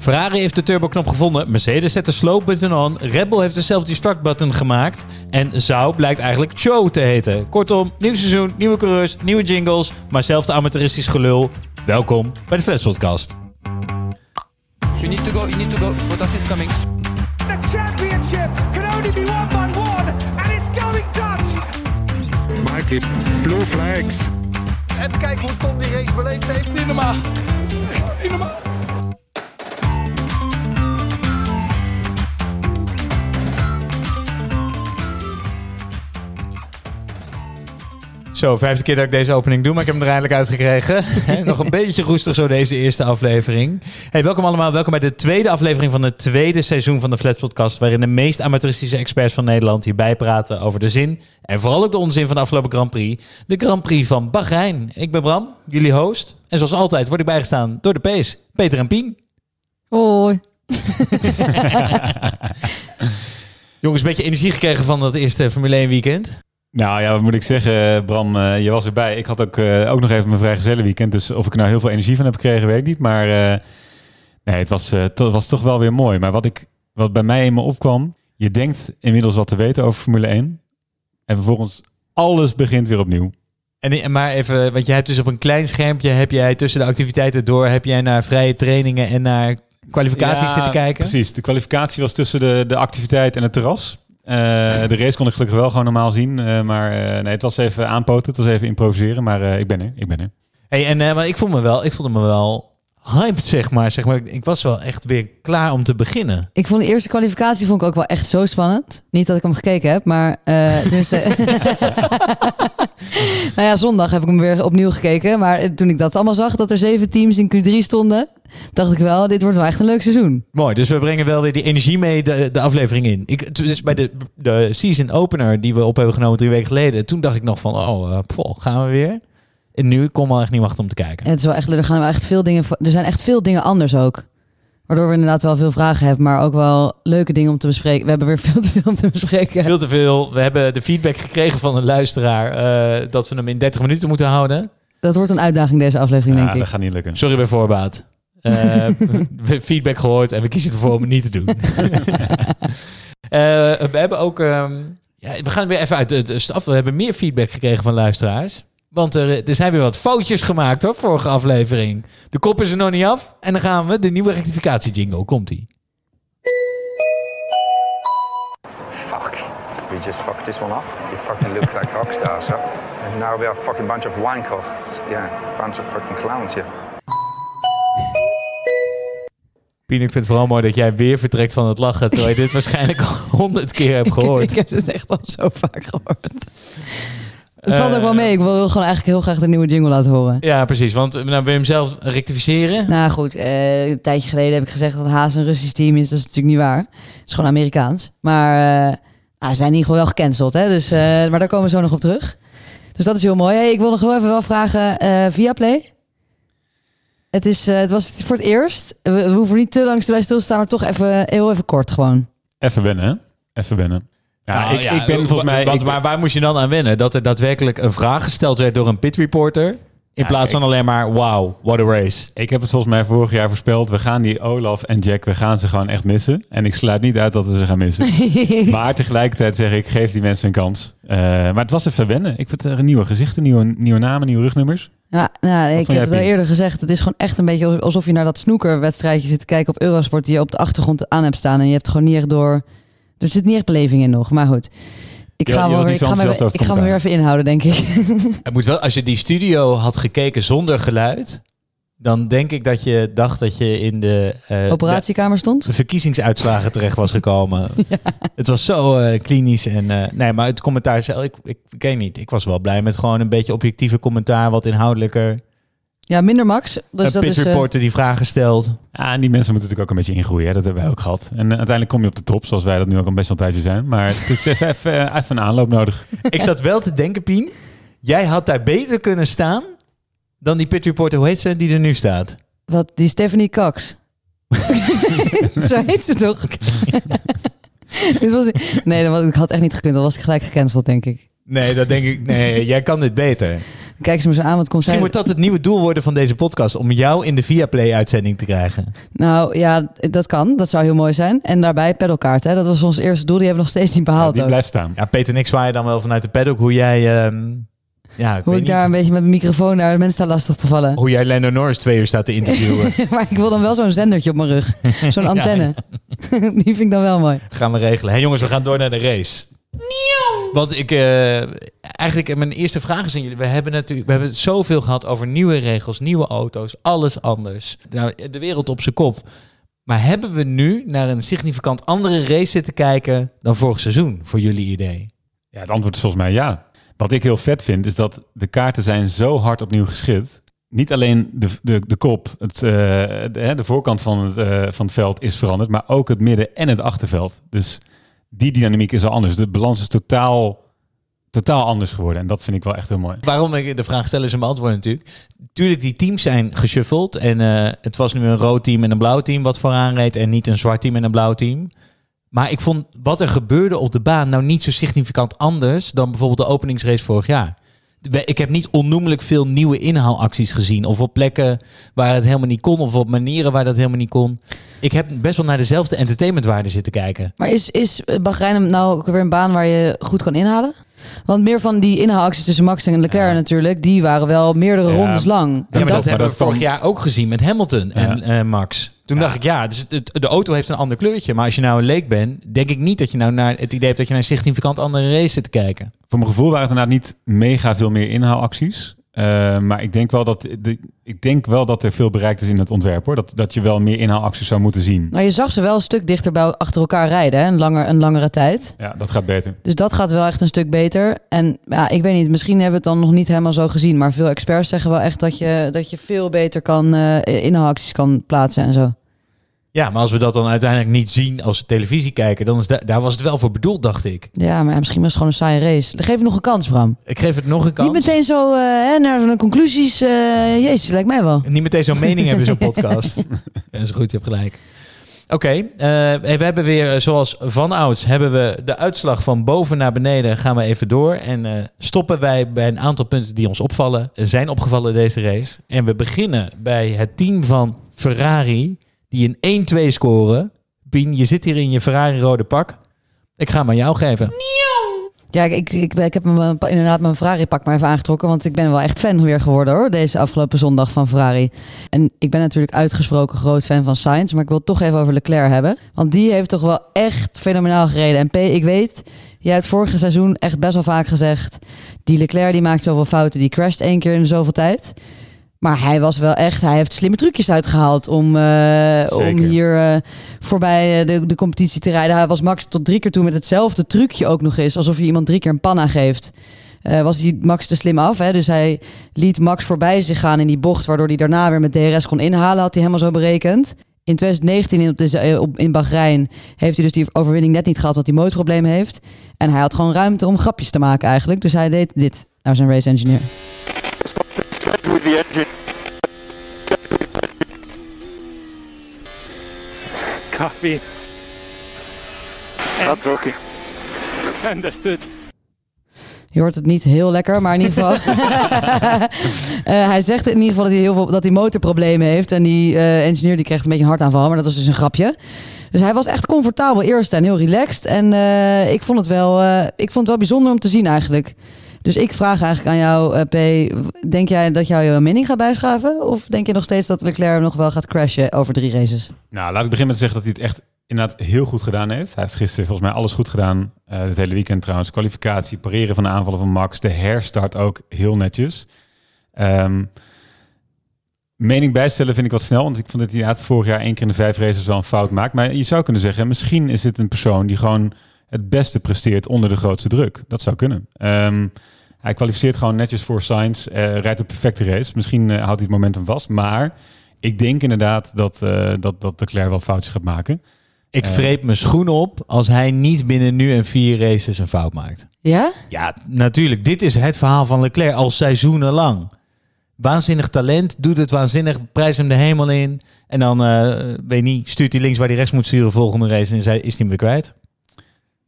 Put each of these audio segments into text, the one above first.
Ferrari heeft de turboknop gevonden. Mercedes zet de slow button on. Red Bull heeft de self-destruct button gemaakt. En Zou blijkt eigenlijk Cho te heten. Kortom, nieuw seizoen, nieuwe coureurs, nieuwe jingles. Maar zelfde amateuristisch gelul. Welkom bij de Flash Podcast. You need to go, you need to go. Bottas is coming. The championship can only be won by one, and it's going Dutch. Mikey, blue flags. Even kijken hoe Tom die race beleefd heeft. Niet normaal. Zo, vijfde keer dat ik deze opening doe, maar ik heb hem er eindelijk uitgekregen. Nog een beetje roestig zo deze eerste aflevering. Hey, welkom allemaal. Welkom bij de tweede aflevering van het tweede seizoen van de Flats Podcast, waarin de meest amateuristische experts van Nederland hierbij praten over de zin en vooral ook de onzin van de afgelopen Grand Prix. De Grand Prix van Bahrein. Ik ben Bram, jullie host. En zoals altijd word ik bijgestaan door de P's, Peter en Pien. Hoi. Jongens, een beetje energie gekregen van dat eerste Formule 1 weekend. Nou ja, wat moet ik zeggen, Bram, eh, je was erbij. Ik had ook, eh, ook nog even mijn vrijgezellenweekend, dus of ik er nou heel veel energie van heb gekregen, weet ik niet. Maar eh, nee, het was, eh, to- was toch wel weer mooi. Maar wat, ik, wat bij mij in me opkwam, je denkt inmiddels wat te weten over Formule 1. En vervolgens alles begint weer opnieuw. En, maar even, want jij hebt dus op een klein schermpje, heb jij tussen de activiteiten door, heb jij naar vrije trainingen en naar kwalificaties Ja, zitten kijken? Precies, de kwalificatie was tussen de, de activiteit en het terras. Eh, de race kon ik gelukkig wel gewoon normaal zien. eh, maar eh, nee, het was even aanpoten, het was even improviseren. Maar ik ben er, ik ben er. Hey, en maar ik vond me wel, ik vond me wel hyped, zeg maar. zeg maar. Ik was wel echt weer klaar om te beginnen. Ik vond de eerste kwalificatie vond ik ook wel echt zo spannend. Niet dat ik hem gekeken heb, maar eh, dus, eh, nou ja, zondag heb ik hem weer opnieuw gekeken. Maar toen ik dat allemaal zag, dat er zeven teams in Q3 stonden, dacht ik wel, dit wordt wel echt een leuk seizoen. Mooi, dus we brengen wel weer die energie mee de, de aflevering in. Ik, dus bij de, de season opener die we op hebben genomen drie weken geleden, toen dacht ik nog van, oh, eh, poh, gaan we weer? En nu ik kom al echt niet wachten om te kijken. En het is wel echt, er gaan wel echt veel dingen, er zijn echt veel dingen anders ook. Waardoor we inderdaad wel veel vragen hebben, maar ook wel leuke dingen om te bespreken. We hebben weer veel te veel om te bespreken. Veel te veel. We hebben de feedback gekregen van een luisteraar eh, dat we hem in 30 minuten moeten houden. Dat wordt een uitdaging deze aflevering, Ja, denk ik. dat gaat niet lukken. Sorry bij voorbaat. Eh, we hebben feedback gehoord en we kiezen ervoor om het niet te doen. Eh, we hebben ook... ehm, ja, we gaan weer even uit de, de staf. We hebben meer feedback gekregen van luisteraars. Want er, er zijn weer wat foutjes gemaakt hoor, vorige aflevering. De kop is er nog niet af. En dan gaan we de nieuwe rectificatie jingle. Komt-ie. Fuck. We just fucked this one up. You fucking look like rock stars, huh? And now we are a fucking bunch of wanker. Yeah, bunch of fucking clowns, yeah. Pien, ik vind het vooral mooi dat jij weer vertrekt van het lachen. Terwijl je dit waarschijnlijk al honderd keer hebt gehoord. Ik heb het echt al zo vaak gehoord. Het valt Eh, ook wel mee. Ik wil gewoon eigenlijk heel graag de nieuwe jingle laten horen. Ja, precies. Want nou, wil je hem zelf rectificeren? Nou goed, eh, een tijdje geleden heb ik gezegd dat Haas een Russisch team is. Dat is natuurlijk niet waar. Het is gewoon Amerikaans. Maar eh, nou, ze zijn in ieder geval wel gecanceld. Hè? Dus, eh, maar daar komen we zo nog op terug. Dus dat is heel mooi. Hey, ik wil nog wel even wel vragen eh via Play. Het, is, eh, het was voor het eerst. We, we hoeven niet te lang bij stil te staan, maar toch even, heel even kort gewoon. Even wennen, hè? Even wennen. Ja, Nou, ik, ja, ik ben volgens mij... Want, ik- maar waar moest je dan aan wennen? Dat er daadwerkelijk een vraag gesteld werd door een pit reporter. In Ja, plaats van alleen maar, wow, what a race. Ik heb het volgens mij vorig jaar voorspeld. We gaan die Olaf en Jack, we gaan ze gewoon echt missen. En ik sluit niet uit dat we ze gaan missen. maar tegelijkertijd zeg ik, geef die mensen een kans. Eh, maar het was even wennen. Ik vind er nieuwe gezichten, nieuwe, nieuwe namen, nieuwe rugnummers. Ja, nou, ik heb het al eerder gezegd. Het is gewoon echt een beetje alsof je naar dat snoekerwedstrijdje zit te kijken op Eurosport die je op de achtergrond aan hebt staan. En je hebt gewoon niet echt door. Er zit niet echt beleving in nog. Maar goed. Ik ga, je weer, ik ga, me, over ik ga me weer even inhouden, denk ik. Het moet wel, als je die studio had gekeken zonder geluid, dan denk ik dat je dacht dat je in de, eh, Operatiekamer stond. de verkiezingsuitslagen terecht was gekomen. Het was zo eh, klinisch en eh, nee, maar het commentaar zelf, ik, ik, ik weet niet. Ik was wel blij met gewoon een beetje objectieve commentaar, wat inhoudelijker. Ja, minder Max. Dus dat pit is, eh, reporter die vragen stelt. Ja, en die mensen moeten natuurlijk ook een beetje ingroeien. Hè? Dat hebben wij ook gehad. En eh, uiteindelijk kom je op de top, zoals wij dat nu ook al best wel een tijdje zijn. Maar het is even, even, even een aanloop nodig. Ik zat wel te denken, Pien, jij had daar beter kunnen staan dan die pit reporter, hoe heet ze, die er nu staat? wat, die Stephanie Cox. Zo heet ze toch? Dit was, nee, dat was, ik had echt niet gekund. Dan was ik gelijk gecanceld, denk ik. Nee, dat denk ik. Nee, jij kan dit beter. Kijk ze me zo aan, wat komt Misschien zij... wordt dat het nieuwe doel worden van deze podcast. Om jou in de Viaplay-uitzending te krijgen. Nou ja, dat kan. Dat zou heel mooi zijn. En daarbij pedalkaart, hè. Dat was ons eerste doel. Die hebben we nog steeds niet Ja, behaald die ook. blijft staan. Ja, Peter en ik zwaaien dan wel vanuit de paddock hoe jij... ehm, ja, ik Hoe weet ik daar niet, een beetje met mijn microfoon naar de mensen sta lastig te vallen. hoe jij Lando Norris twee uur staat te interviewen. maar ik wil dan wel zo'n zendertje op mijn rug. Zo'n antenne. Die vind ik dan wel mooi. gaan we regelen. Hé jongens, we gaan door naar de race. Want ik, eh, eigenlijk mijn eerste vraag is aan jullie. We hebben natuurlijk, we hebben het zoveel gehad over nieuwe regels, nieuwe auto's, alles anders. Nou, de wereld op zijn kop. Maar hebben we nu naar een significant andere race zitten kijken dan vorig seizoen, voor jullie idee? Ja, het antwoord is volgens mij ja. Wat ik heel vet vind, is dat de kaarten zijn zo hard opnieuw geschud. Niet alleen de, de, de kop, het, eh, de, de voorkant van het, eh, van het veld is veranderd, maar ook het midden- en het achterveld. Dus die dynamiek is al anders. De balans is totaal, totaal anders geworden. En dat vind ik wel echt heel mooi. Waarom ik de vraag stel is een beantwoord natuurlijk. Tuurlijk, die teams zijn geshuffeld. En eh, het was nu een rood team en een blauw team wat vooraan reed. En niet een zwart team en een blauw team. Maar ik vond wat er gebeurde op de baan nou niet zo significant anders dan bijvoorbeeld de openingsrace vorig jaar. Ik heb niet onnoemelijk veel nieuwe inhaalacties gezien. Of op plekken waar het helemaal niet kon. Of op manieren waar dat helemaal niet kon. Ik heb best wel naar dezelfde entertainmentwaarde zitten kijken. Maar is, is Bahrein nou ook weer een baan waar je goed kan inhalen? Want meer van die inhaalacties tussen Max en Leclerc Ja. natuurlijk, die waren wel meerdere Ja. rondes lang. Ja, En maar dat, dat, hebben we vorig jaar ook gezien met Hamilton en eh, Max. Toen Ja. dacht ik, ja, dus het, het- de auto heeft een ander kleurtje. Maar als je nou een leek bent, denk ik niet dat je nou naar het idee hebt dat je naar een significant andere race zit te kijken. Voor mijn gevoel waren het inderdaad niet mega veel meer inhaalacties. Eh, maar ik denk, wel dat, de, ik denk wel dat er veel bereikt is in het ontwerp. hoor. Dat, dat je wel meer inhaalacties zou moeten zien. nou, je zag ze wel een stuk dichter bij achter elkaar rijden, hè? Een, langer, een langere tijd. Ja, dat gaat beter. Dus dat gaat wel echt een stuk beter. En ja, ik weet niet, misschien hebben we het dan nog niet helemaal zo gezien. Maar veel experts zeggen wel echt dat je, dat je veel beter kan eh inhaalacties kan plaatsen en zo. Ja, maar als we dat dan uiteindelijk niet zien als we televisie kijken, dan is da- daar was het wel voor bedoeld, dacht ik. Ja, maar misschien was het gewoon een saaie race. Geef het nog een kans, Bram. Ik geef het nog een kans. Niet meteen zo eh, hè, naar de conclusies. eh jezus, lijkt mij wel. Niet meteen zo'n mening hebben zo'n podcast. ja, dat is goed, je hebt gelijk. Oké, eh, we hebben weer, zoals van ouds, hebben we de uitslag van boven naar beneden. Gaan we even door en stoppen wij bij een aantal punten die ons opvallen, zijn opgevallen deze race. En we beginnen bij het team van Ferrari, die een 1-2 scoren. Pien, je zit hier in je Ferrari-rode pak. Ik ga hem aan jou geven. Ja, ik, ik, ik, heb me inderdaad mijn Ferrari-pak maar even aangetrokken. Want ik ben wel echt fan weer geworden hoor. Deze afgelopen zondag van Ferrari. En ik ben natuurlijk uitgesproken groot fan van Sainz. Maar ik wil toch even over Leclerc hebben. Want die heeft toch wel echt fenomenaal gereden. En P, ik weet, jij hebt vorige seizoen echt best wel vaak gezegd. Die Leclerc die maakt zoveel fouten. Die crasht één keer in zoveel tijd. Maar hij was wel echt, hij heeft slimme trucjes uitgehaald om, eh, om hier eh, voorbij eh, de, de competitie te rijden. Hij was Max tot drie keer toe met hetzelfde trucje ook nog eens. Alsof je iemand drie keer een panna geeft. Was hij Max te slim af. Hè? Dus hij liet Max voorbij zich gaan in die bocht. Waardoor hij daarna weer met DRS kon inhalen. Had hij helemaal zo berekend. In 2019 in, op de, op- in Bahrein heeft hij dus die overwinning net niet gehad. Want hij motorprobleem heeft. En hij had gewoon ruimte om grapjes te maken eigenlijk. Dus hij deed dit naar zijn race engineer. With the engine. Copy. Not talking. Understood. Je hoort het niet heel lekker, maar in ieder geval. Eh, hij zegt in ieder geval dat hij heel veel dat hij motorproblemen heeft. En die eh, engineer die krijgt een beetje een hartaanval, maar dat was dus een grapje. Dus hij was echt comfortabel eerst en heel relaxed. En eh, ik, vond het wel, eh, ik vond het wel bijzonder om te zien eigenlijk. Dus ik vraag eigenlijk aan jou, eh, P. Denk jij dat jou je mening gaat bijschaven? Of denk je nog steeds dat Leclerc nog wel gaat crashen over drie races? Nou, laat ik beginnen met zeggen dat hij het echt inderdaad heel goed gedaan heeft. Hij heeft gisteren volgens mij alles goed gedaan. Eh het hele weekend trouwens. Kwalificatie, pareren van de aanvallen van Max. De herstart ook heel netjes. Ehm, mening bijstellen vind ik wat snel. Want ik vond dat hij vorig jaar één keer in de vijf races wel een fout maakt. Maar je zou kunnen zeggen, misschien is dit een persoon die gewoon het beste presteert onder de grootste druk. Dat zou kunnen. Ehm, hij kwalificeert gewoon netjes voor Sainz. eh, rijdt een perfecte race. Misschien eh, houdt hij het momentum vast. Maar ik denk inderdaad dat, eh dat, dat Leclerc wel foutjes gaat maken. Ik vreep mijn schoen op als hij niet binnen nu en vier races een fout maakt. Ja? Ja, natuurlijk. Dit is het verhaal van Leclerc al seizoenenlang. Waanzinnig talent, doet het waanzinnig, prijs hem de hemel in. En dan, eh, weet niet, stuurt hij links waar hij rechts moet sturen volgende race en is hij- is hij hem weer kwijt.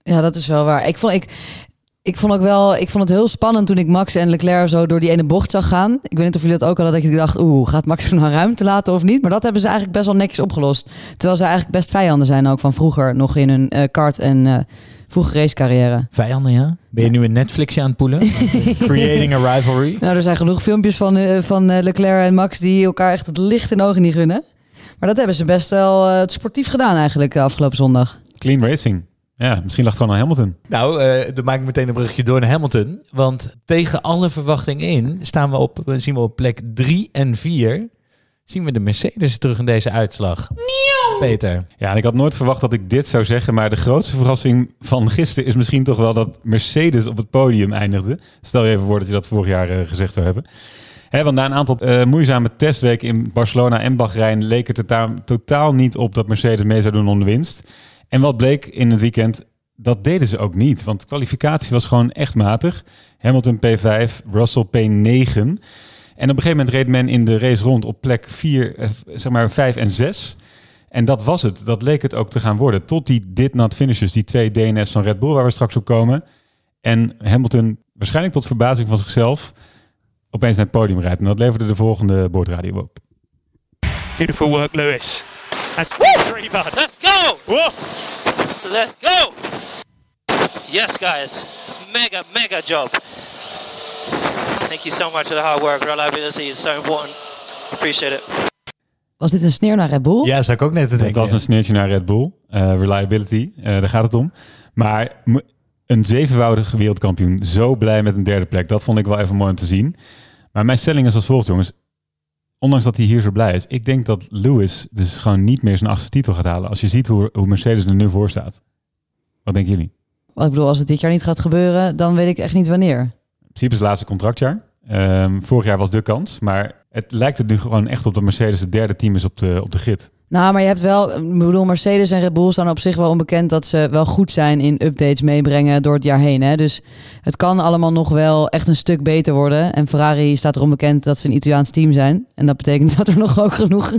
Ja, dat is wel waar. Ik vond ik. Ik vond ook wel, ik vond het heel spannend toen ik Max en Leclerc zo door die ene bocht zag gaan. Ik weet niet of jullie dat ook hadden, dat ik dacht, oeh, gaat Max nou ruimte laten of niet? Maar dat hebben ze eigenlijk best wel netjes opgelost. Terwijl ze eigenlijk best vijanden zijn ook van vroeger nog in hun eh, kart en eh vroege racecarrière. Vijanden, ja? Ben je nu een Netflixje aan het poelen? Creating a rivalry? Nou, er zijn genoeg filmpjes van, eh, van eh, Leclerc en Max die elkaar echt het licht in de ogen niet gunnen. Maar dat hebben ze best wel eh, sportief gedaan eigenlijk afgelopen zondag. Clean racing. Ja, misschien lag het gewoon aan Hamilton. Nou, eh, dan maak ik meteen een bruggetje door naar Hamilton. Want tegen alle verwachtingen in staan we op, eh, zien we op plek 3 en 4. Zien we de Mercedes terug in deze uitslag. Peter. Ja, en ik had nooit verwacht dat ik dit zou zeggen, maar de grootste verrassing van gisteren is misschien toch wel dat Mercedes op het podium eindigde. Stel je even voor dat je dat vorig jaar eh, gezegd zou hebben. Hè, want na een aantal eh, moeizame testweken in Barcelona en Bahrein leek het er ta- totaal niet op dat Mercedes mee zou doen om de winst. En wat bleek in het weekend, dat deden ze ook niet. Want de kwalificatie was gewoon echt matig. Hamilton P5, Russell P9. En op een gegeven moment reed men in de race rond op plek 4, eh, zeg maar 5 en 6. En dat was het. Dat leek het ook te gaan worden. Tot die did not finishes, die twee DNS van Red Bull waar we straks op komen. En Hamilton, waarschijnlijk tot verbazing van zichzelf, opeens naar het podium rijdt. En dat leverde de volgende boordradio op. Beautiful work, Lewis. That's go! Whoa! Let's go! Yes, guys. Mega, mega job. Thank you so much for the hard work. Reliability is so important. Appreciate it. Was dit een sneer naar Red Bull? Ja, zou ik ook net te Dat denken. was een sneertje naar Red Bull. Eh, reliability, eh, daar gaat het om. Maar een zevenvoudige wereldkampioen, zo blij met een derde plek. Dat vond ik wel even mooi om te zien. Maar mijn stelling is als volgt, jongens. Ondanks dat hij hier zo blij is. Ik denk dat Lewis dus gewoon niet meer zijn achtste titel gaat halen. Als je ziet hoe, hoe Mercedes er nu voor staat. Wat denken jullie? Want ik bedoel, als het dit jaar niet gaat gebeuren, dan weet ik echt niet wanneer. In principe is het laatste contractjaar. Ehm, vorig jaar was de kans. Maar het lijkt er nu gewoon echt op dat Mercedes het derde team is op de, op de grid. Nou, maar je hebt wel, ik bedoel, Mercedes en Red Bull staan op zich wel onbekend dat ze wel goed zijn in updates meebrengen door het jaar heen. Hè? Dus het kan allemaal nog wel echt een stuk beter worden. En Ferrari staat erom bekend dat ze een Italiaans team zijn. En dat betekent dat er nog ook genoeg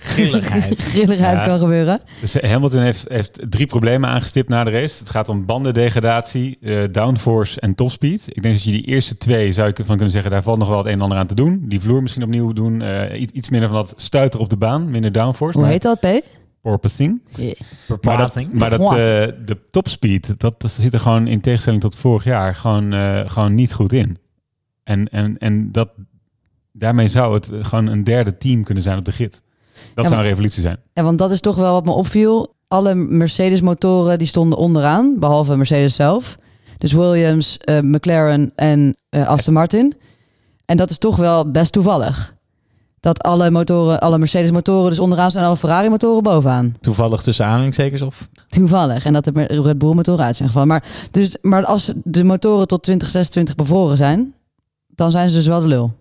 Grilligheid. grilligheid Ja. kan gebeuren. Dus Hamilton heeft, heeft drie problemen aangestipt na de race. Het gaat om bandendegradatie, eh, downforce en topspeed. Ik denk dat je die eerste twee zou je van kunnen zeggen, daar valt nog wel het een en ander aan te doen. Die vloer misschien opnieuw doen. eh, iets minder van dat stuiter op de baan, minder downforce. Maar heet dat, P? Porpoising. Yeah. Maar dat, maar dat, eh, de topspeed, dat, dat zit er gewoon in tegenstelling tot vorig jaar gewoon, eh, gewoon niet goed in. En, en, en dat, daarmee zou het gewoon een derde team kunnen zijn op de grid. Dat zou een revolutie zijn. Ja, want dat is toch wel wat me opviel. Alle Mercedes-motoren die stonden onderaan, behalve Mercedes zelf. Dus Williams, eh, McLaren en eh, Aston Martin. En dat is toch wel best toevallig. Dat alle motoren, alle Mercedes-motoren dus onderaan zijn en alle Ferrari-motoren bovenaan. Toevallig tussen aanhalingstekens of? Toevallig. En dat de Red Bull-motoren uit zijn gevallen. Maar, dus, maar als de motoren tot 2026 bevroren zijn, dan zijn ze dus wel de lul.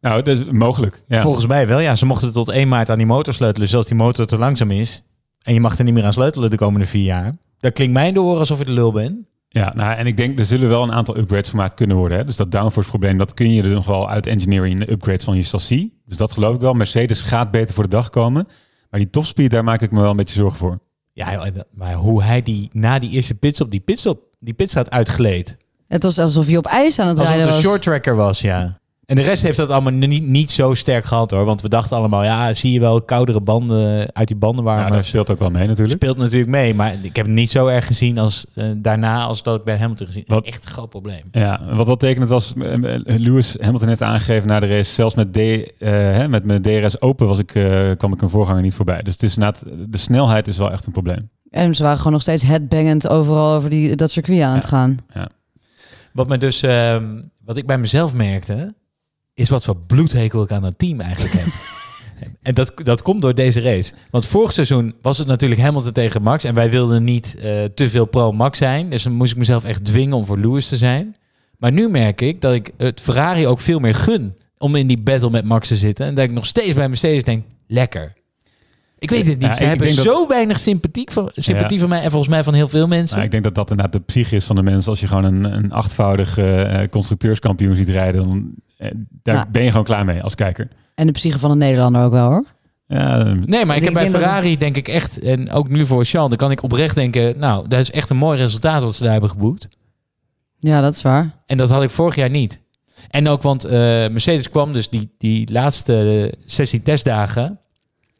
Nou, dat is mogelijk. Ja. Volgens mij wel, ja. Ze mochten tot 1 maart aan die motor sleutelen. Dus als die motor te langzaam is en je mag er niet meer aan sleutelen de komende vier jaar. Dat klinkt mij in de oren alsof je de lul bent. Ja, nou, en ik denk er zullen wel een aantal upgrades gemaakt kunnen worden. Hè? Dus dat downforce probleem, dat kun je er nog wel uit engineeren in de upgrades van je chassis. Dus dat geloof ik wel. Mercedes gaat beter voor de dag komen. Maar die topspeed, daar maak ik me wel een beetje zorgen voor. Ja, maar hoe hij die na die eerste pitstop, die pitstop, die pitstraat uitgleed. Het was alsof je op ijs aan het Alsof rijden het een was. short tracker was, ja. En de rest heeft dat allemaal niet, niet zo sterk gehad hoor. Want we dachten allemaal, ja, zie je wel koudere banden uit die bandenwarmers. Ja, dat speelt ook wel mee natuurlijk. speelt natuurlijk mee, maar ik heb het niet zo erg gezien als eh, daarna als dat ik bij Hamilton gezien. Wat- Echt een groot probleem. Ja, wat wel tekenend was, eh, eh, Lewis Hamilton heeft aangegeven na de race, zelfs met, D, eh, hè, met mijn DRS open was ik, eh, kwam ik een voorganger niet voorbij. Dus het is inderdaad, de snelheid is wel echt een probleem. En ze waren gewoon nog steeds headbangend overal over die, dat circuit aan het Ja. gaan. Wat, me dus, ehm, wat ik bij mezelf merkte, is wat voor bloedhekel ik aan het team eigenlijk heb. En dat, dat komt door deze race. Want vorig seizoen was het natuurlijk Hamilton tegen Max. En wij wilden niet eh, te veel pro-Max zijn. Dus dan moest ik mezelf echt dwingen om voor Lewis te zijn. Maar nu merk ik dat ik het Ferrari ook veel meer gun om in die battle met Max te zitten. En dat ik nog steeds bij Mercedes denk, lekker. Ik weet het niet. Ja, Ze hebben dat- zo weinig sympathiek van, sympathie Ja. van mij. En volgens mij van heel veel mensen. Nou, ik denk dat dat inderdaad de psyche is van de mensen. Als je gewoon een, een achtvoudig eh, constructeurskampioen ziet rijden, dan daar Ja. ben je gewoon klaar mee als kijker. En de psyche van een Nederlander ook wel hoor. Ja, eh, Nee, maar ik, heb bij denk dat- Ferrari denk ik echt, en ook nu voor Charles, dan kan ik oprecht denken, nou, dat is echt een mooi resultaat wat ze daar hebben geboekt. Ja, dat is waar. En dat had ik vorig jaar niet. En ook, want eh, Mercedes kwam dus die, die laatste sessie testdagen...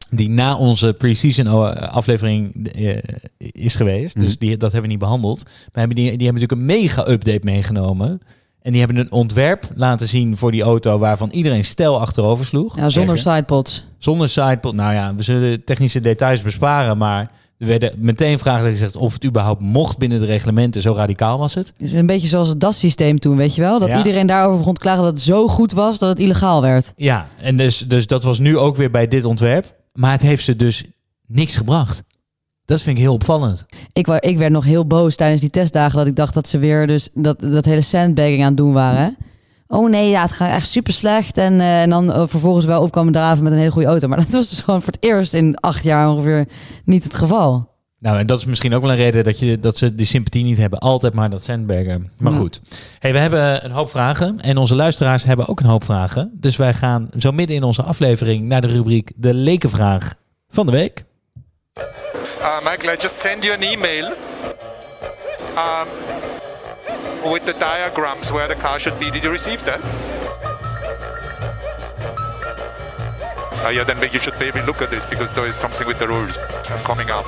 die na onze pre-season eh, aflevering eh, is geweest. Mhm. Dus die, dat hebben we niet behandeld. Maar hebben die, die hebben natuurlijk een mega-update meegenomen... En die hebben een ontwerp laten zien voor die auto... waarvan iedereen stijl achterover sloeg. Ja, zonder Even. sidepods. Zonder sidepod. Nou ja, we zullen de technische details besparen, maar er werden meteen vragen gezegd of het überhaupt mocht binnen de reglementen. Zo radicaal was het. Het is een beetje zoals het DAS-systeem toen, weet je wel? Dat Ja. iedereen daarover begon te klagen dat het zo goed was dat het illegaal werd. Ja, en dus, dus dat was nu ook weer bij dit ontwerp. Maar het heeft ze dus niks gebracht. Dat vind ik heel opvallend. Ik, ik werd nog heel boos tijdens die testdagen dat ik dacht dat ze weer dus dat, dat hele sandbagging aan het doen waren. Oh nee, ja, het gaat echt super slecht. En, eh, en dan eh, vervolgens wel opkomen draven met een hele goede auto. Maar dat was dus gewoon voor het eerst in acht jaar ongeveer niet het geval. Nou, en dat is misschien ook wel een reden dat, je, dat ze die sympathie niet hebben. Altijd maar dat Sandbergen. Maar goed. Hey, we hebben een hoop vragen. En onze luisteraars hebben ook een hoop vragen. Dus wij gaan zo midden in onze aflevering naar de rubriek De Lekenvraag van de week. Uh, Michael, I just send you an email um, with the diagrams where the car should be. Did you receive that? Uh, yeah, then you should maybe look at this because there is something with the rules coming up.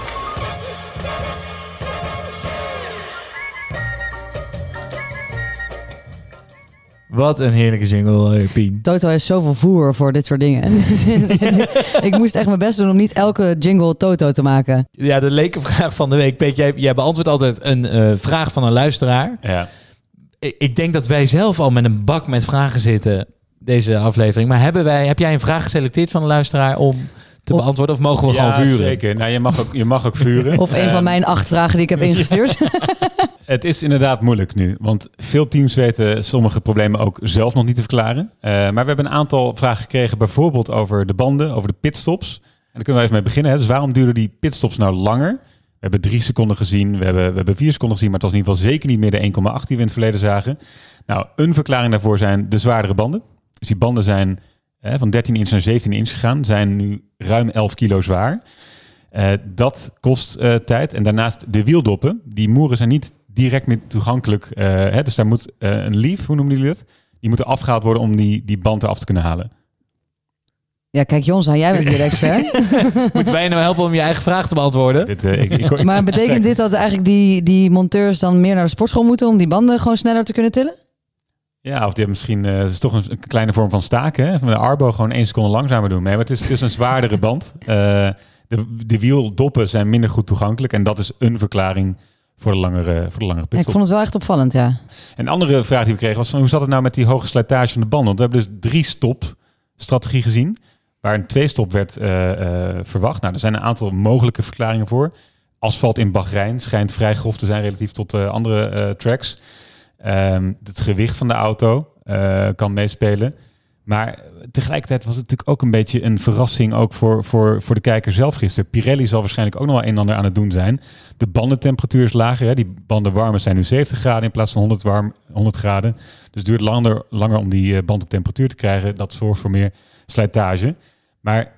Wat een heerlijke jingle, eh, Pien. Toto heeft zoveel voer voor dit soort dingen. ik moest echt mijn best doen om niet elke jingle Toto te maken. Ja, de lekenvraag van de week. Peet, jij, jij beantwoordt altijd een eh, vraag van een luisteraar. Ja. Ik, ik denk dat wij zelf al met een bak met vragen zitten, deze aflevering. Maar hebben wij, heb jij een vraag geselecteerd van een luisteraar om te beantwoorden? Of mogen we Ja, gewoon vuren? zeker. Nou, je mag ook, je mag ook vuren. Of een van mijn acht vragen die ik heb ingestuurd. Het is inderdaad moeilijk nu, want veel teams weten sommige problemen ook zelf nog niet te verklaren. Eh, maar we hebben een aantal vragen gekregen, bijvoorbeeld over de banden, over de pitstops. En daar kunnen we even mee beginnen. Hè. Dus waarom duurden die pitstops nou langer? We hebben drie seconden gezien, we hebben, we hebben vier seconden gezien, maar het was in ieder geval zeker niet meer de 1,8 die we in het verleden zagen. Nou, een verklaring daarvoor zijn de zwaardere banden. Dus die banden zijn eh, van 13 inch naar 17 inch gegaan, zijn nu ruim 11 kilo zwaar. Eh, dat kost tijd. En daarnaast de wieldoppen. Die moeren zijn niet direct meer toegankelijk. eh, hè, dus daar moet eh, een leaf, hoe noemen jullie dat? Die moeten afgehaald worden om die, die band eraf te kunnen halen. Ja, kijk Jonsa, jij bent hier de expert. Moeten wij je nou helpen om je eigen vraag te beantwoorden? Dit, eh, ik, ik, ik- Maar betekent dit dat eigenlijk die, die monteurs dan meer naar de sportschool moeten om die banden gewoon sneller te kunnen tillen? Ja, of die hebben misschien... eh, het is toch een, een kleine vorm van staken. Hè? Van de Arbo gewoon één seconde langzamer doen. Nee, maar het is, het is een zwaardere band. Eh, de, de wieldoppen zijn minder goed toegankelijk. En dat is een verklaring voor de langere, voor de langere Ja, ik pitstop. vond het wel echt opvallend, ja. Een andere vraag die we kregen was van hoe zat het nou met die hoge slijtage van de banden? Want we hebben dus drie stop strategie gezien, waar een twee stop werd eh, eh, verwacht. Nou, er zijn een aantal mogelijke verklaringen voor. Asfalt in Bahrein schijnt vrij grof te zijn relatief tot eh, andere tracks. Ehm, het gewicht van de auto kan meespelen. Maar tegelijkertijd was het natuurlijk ook een beetje een verrassing ook voor, voor, voor de kijker zelf gisteren. Pirelli zal waarschijnlijk ook nog wel een en ander aan het doen zijn. De bandentemperatuur is lager. Hè? Die banden warme zijn nu 70 graden in plaats van 100, warm, 100 graden. Dus het duurt langer, langer om die eh, band op temperatuur te krijgen. Dat zorgt voor meer slijtage. Maar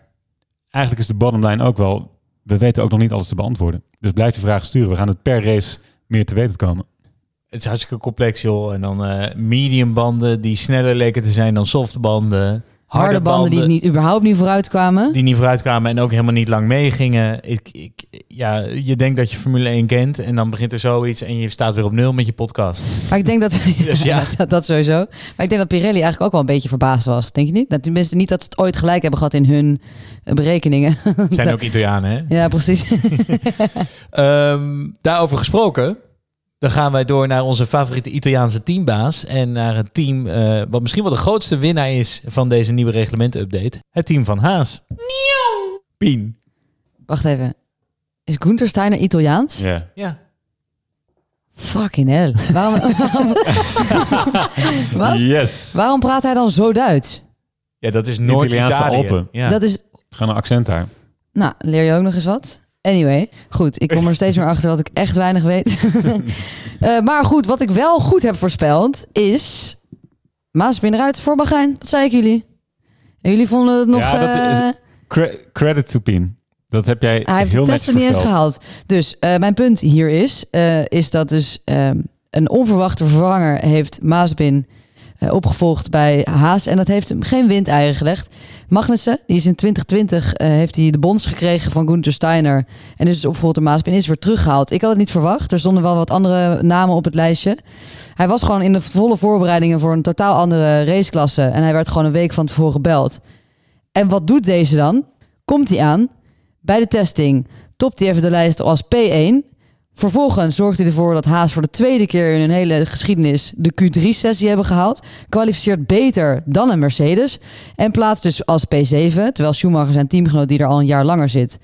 eigenlijk is de bottom line ook wel... We weten ook nog niet alles te beantwoorden. Dus blijf de vraag sturen. We gaan het per race meer te weten komen. Het is hartstikke complex, joh. En dan eh medium banden die sneller leken te zijn dan soft banden. Harde banden die niet, überhaupt niet vooruit kwamen. die niet vooruit kwamen en ook helemaal niet lang meegingen. Ik, ik, ja, je denkt dat je Formule 1 kent en dan begint er zoiets en je staat weer op nul met je podcast. Maar ik denk dat... Dus ja. dat, dat sowieso. Maar ik denk dat Pirelli eigenlijk ook wel een beetje verbaasd was. Denk je niet? Dat, tenminste niet dat ze het ooit gelijk hebben gehad in hun eh, berekeningen. Zijn ook Italianen, hè? Ja, precies. Ehm, daarover gesproken, dan gaan wij door naar onze favoriete Italiaanse teambaas. En naar een team eh, wat misschien wel de grootste winnaar is van deze nieuwe reglementen-update. Het team van Haas. Pien. Wacht even. Is Gunther Steiner Italiaans? Ja. Ja. Fucking hell. Waarom, waarom, Wat? Yes. waarom praat hij dan zo Duits? Ja, dat is Italiaanse Noord-Italië. Alpen. Ja. Dat is... Gewoon een accent daar. Nou, leer je ook nog eens wat. Anyway, goed. Ik kom er steeds meer achter dat ik echt weinig weet. Eh, maar goed, wat ik wel goed heb voorspeld is... Maas eruit voor Bahrein. Wat zei ik jullie? En jullie vonden het nog... Ja, dat is- eh, Cre- credit to Pien. Dat heb jij Hij heeft heel de testen niet eens gehaald. Dus eh, mijn punt hier is, is dat dus ehm, een onverwachte vervanger heeft eh, opgevolgd bij Haas. En dat heeft hem geen windeieren gelegd. Magnussen, die is in 2020, eh, heeft hij de bons gekregen van Gunther Steiner. En is dus opgevolgd door Mazepin, is weer teruggehaald. Ik had het niet verwacht. Er stonden wel wat andere namen op het lijstje. Hij was gewoon in de volle voorbereidingen voor een totaal andere raceklasse. En hij werd gewoon een week van tevoren gebeld. En wat doet deze dan? Komt hij aan bij de testing, topt hij even de lijst als P1. Vervolgens zorgt hij ervoor dat Haas voor de tweede keer in hun hele geschiedenis de Q3-sessie hebben gehaald. Kwalificeert beter dan een Mercedes. En plaatst dus als P7, terwijl Schumacher zijn teamgenoot die er al een jaar langer zit,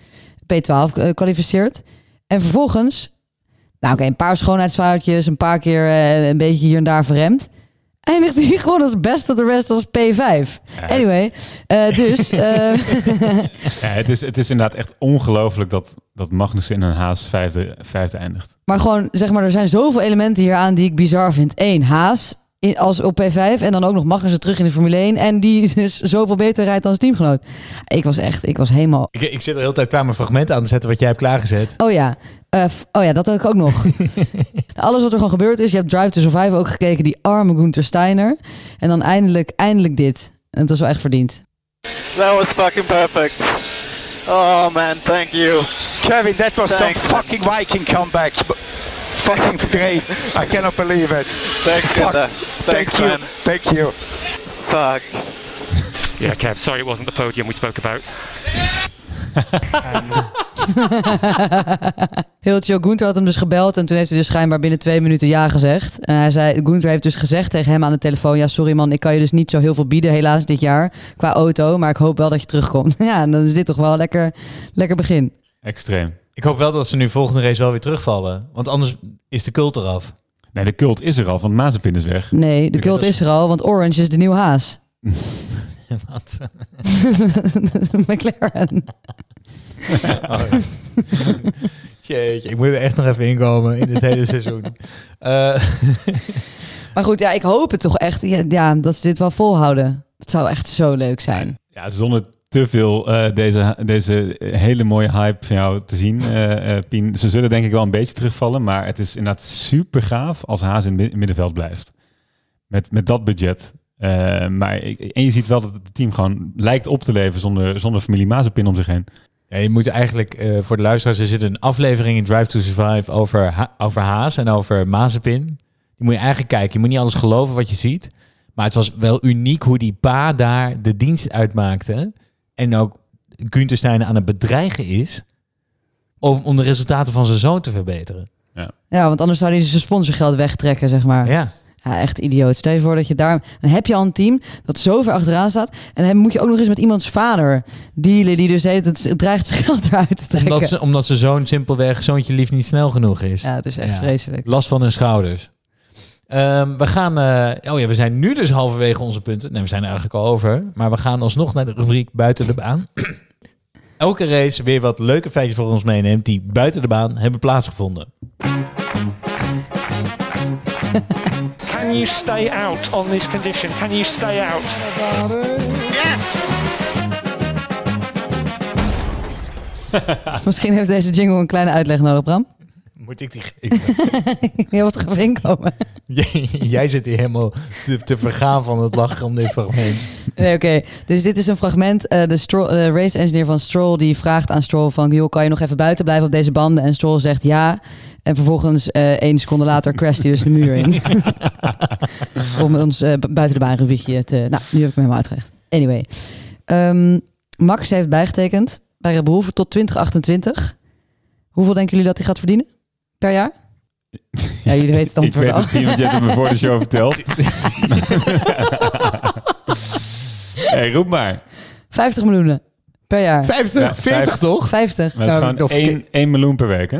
P12 eh, kwalificeert. En vervolgens, nou oké, een paar schoonheidsfoutjes, een paar keer eh, een beetje hier en daar verremd. Eindigt hij gewoon als best of the rest als P5. Anyway, eh, dus... eh, Ja, het, is, het is inderdaad echt ongelooflijk dat, dat Magnussen in een Haas vijfde, vijfde eindigt. Maar gewoon, zeg maar, er zijn zoveel elementen hier aan die ik bizar vind. Eén, Haas in, als op P5 en dan ook nog Magnussen terug in de Formule 1. En die dus zoveel beter rijdt dan zijn teamgenoot. Ik was echt, ik was helemaal... Ik, ik zit er de hele tijd klaar mijn fragmenten aan te zetten wat jij hebt klaargezet. Oh ja, eh, f- oh ja, dat had ik ook nog. Alles wat er gewoon gebeurd is. Je hebt Drive to Survive ook gekeken, die arme Gunther Steiner. En dan eindelijk, eindelijk dit. En het was wel echt verdiend. That was fucking perfect. Oh man, thank you. Kevin, that was Thanks, some man. fucking Viking comeback. fucking great. I cannot believe it. Thanks, Fuck. Gunther. Thank Thanks, you. man. Thank you. Fuck. Yeah, Kev, sorry it wasn't the podium we spoke about. Heel chill. Gunther had hem dus gebeld en toen heeft hij dus schijnbaar binnen twee minuten ja gezegd. En hij zei, Gunther heeft dus gezegd tegen hem aan de telefoon, ja sorry man, ik kan je dus niet zo heel veel bieden helaas dit jaar qua auto, maar ik hoop wel dat je terugkomt. Ja, en dan is dit toch wel een lekker, lekker begin. Extreem. Ik hoop wel dat ze nu volgende race wel weer terugvallen. Want anders is de cult eraf. Nee, de cult is er al, want Mazepin is weg. Nee, de cult is- is er al, want Orange is de nieuwe haas. Wat? McLaren. Jeetje, ik moet er echt nog even inkomen in dit hele seizoen. Eh, Maar goed, ja, ik hoop het toch echt ja, ja, dat ze dit wel volhouden. Het zou echt zo leuk zijn. Ja, zonder te veel eh, deze, deze hele mooie hype van jou te zien, eh, eh, Pien. Ze zullen denk ik wel een beetje terugvallen, maar het is inderdaad super gaaf als Haas in het mid- middenveld blijft. Met, met dat budget. Eh, maar en je ziet wel dat het team gewoon lijkt op te leven zonder, zonder familie Mazepin om zich heen. ja, je moet eigenlijk eh, voor de luisteraars, er zit een aflevering in Drive to Survive over, Ha- over Haas en over Mazepin. Die moet je eigenlijk kijken. Je moet niet alles geloven wat je ziet. Maar het was wel uniek hoe die pa daar de dienst uitmaakte. En ook Gunther Steiner aan het bedreigen is. Om, om de resultaten van zijn zoon te verbeteren. Ja, want anders zou hij zijn sponsorgeld wegtrekken, zeg maar. Ja. Ja, echt idioot. Stel je voor dat je daar... Dan heb je al een team dat zo ver achteraan staat. En dan moet je ook nog eens met iemands vader dealen... die dus het dreigt zijn geld eruit te trekken. Omdat, ze, omdat zijn zoon simpelweg zoontje lief niet snel genoeg is. Ja, het is echt Ja. vreselijk. Last van hun schouders. Ehm, we gaan... eh, oh ja, we zijn nu dus halverwege onze punten. Nee, we zijn er eigenlijk al over. Maar we gaan alsnog naar de rubriek buiten de baan. Elke race weer wat leuke feitjes voor ons meeneemt... die buiten de baan hebben plaatsgevonden. Can you stay out on this condition? Can you stay out? Misschien heeft deze jingle een kleine uitleg nodig, Bram. Moet ik die geven? Je wilt er even inkomen. Jij- Jij zit hier helemaal te, te vergaan van het lachen om dit fragment. Nee, oké. Dus dit is een fragment. eh, de, Stroll, de race engineer van Stroll die vraagt aan Stroll van... joh, kan je nog even buiten blijven op deze banden? En Stroll zegt ja. En vervolgens eh één seconde later crasht hij dus de muur in. Om ons eh, bu- buiten de baan rubriekje te... Nou, nu heb ik hem helemaal uitgelegd. Anyway. Ehm, Max heeft bijgetekend bij Red Bull tot 2028. Hoeveel denken jullie dat hij gaat verdienen per jaar? Ja, jullie weten het Ik antwoord weet al. het niet, want je hebt het me voor de show verteld. hey, roep maar. 50 miljoen per jaar. 50, Ja, 40 vijf- toch? 50. Maar dat is Nou, gewoon of- 1, 1 miljoen per week, hè?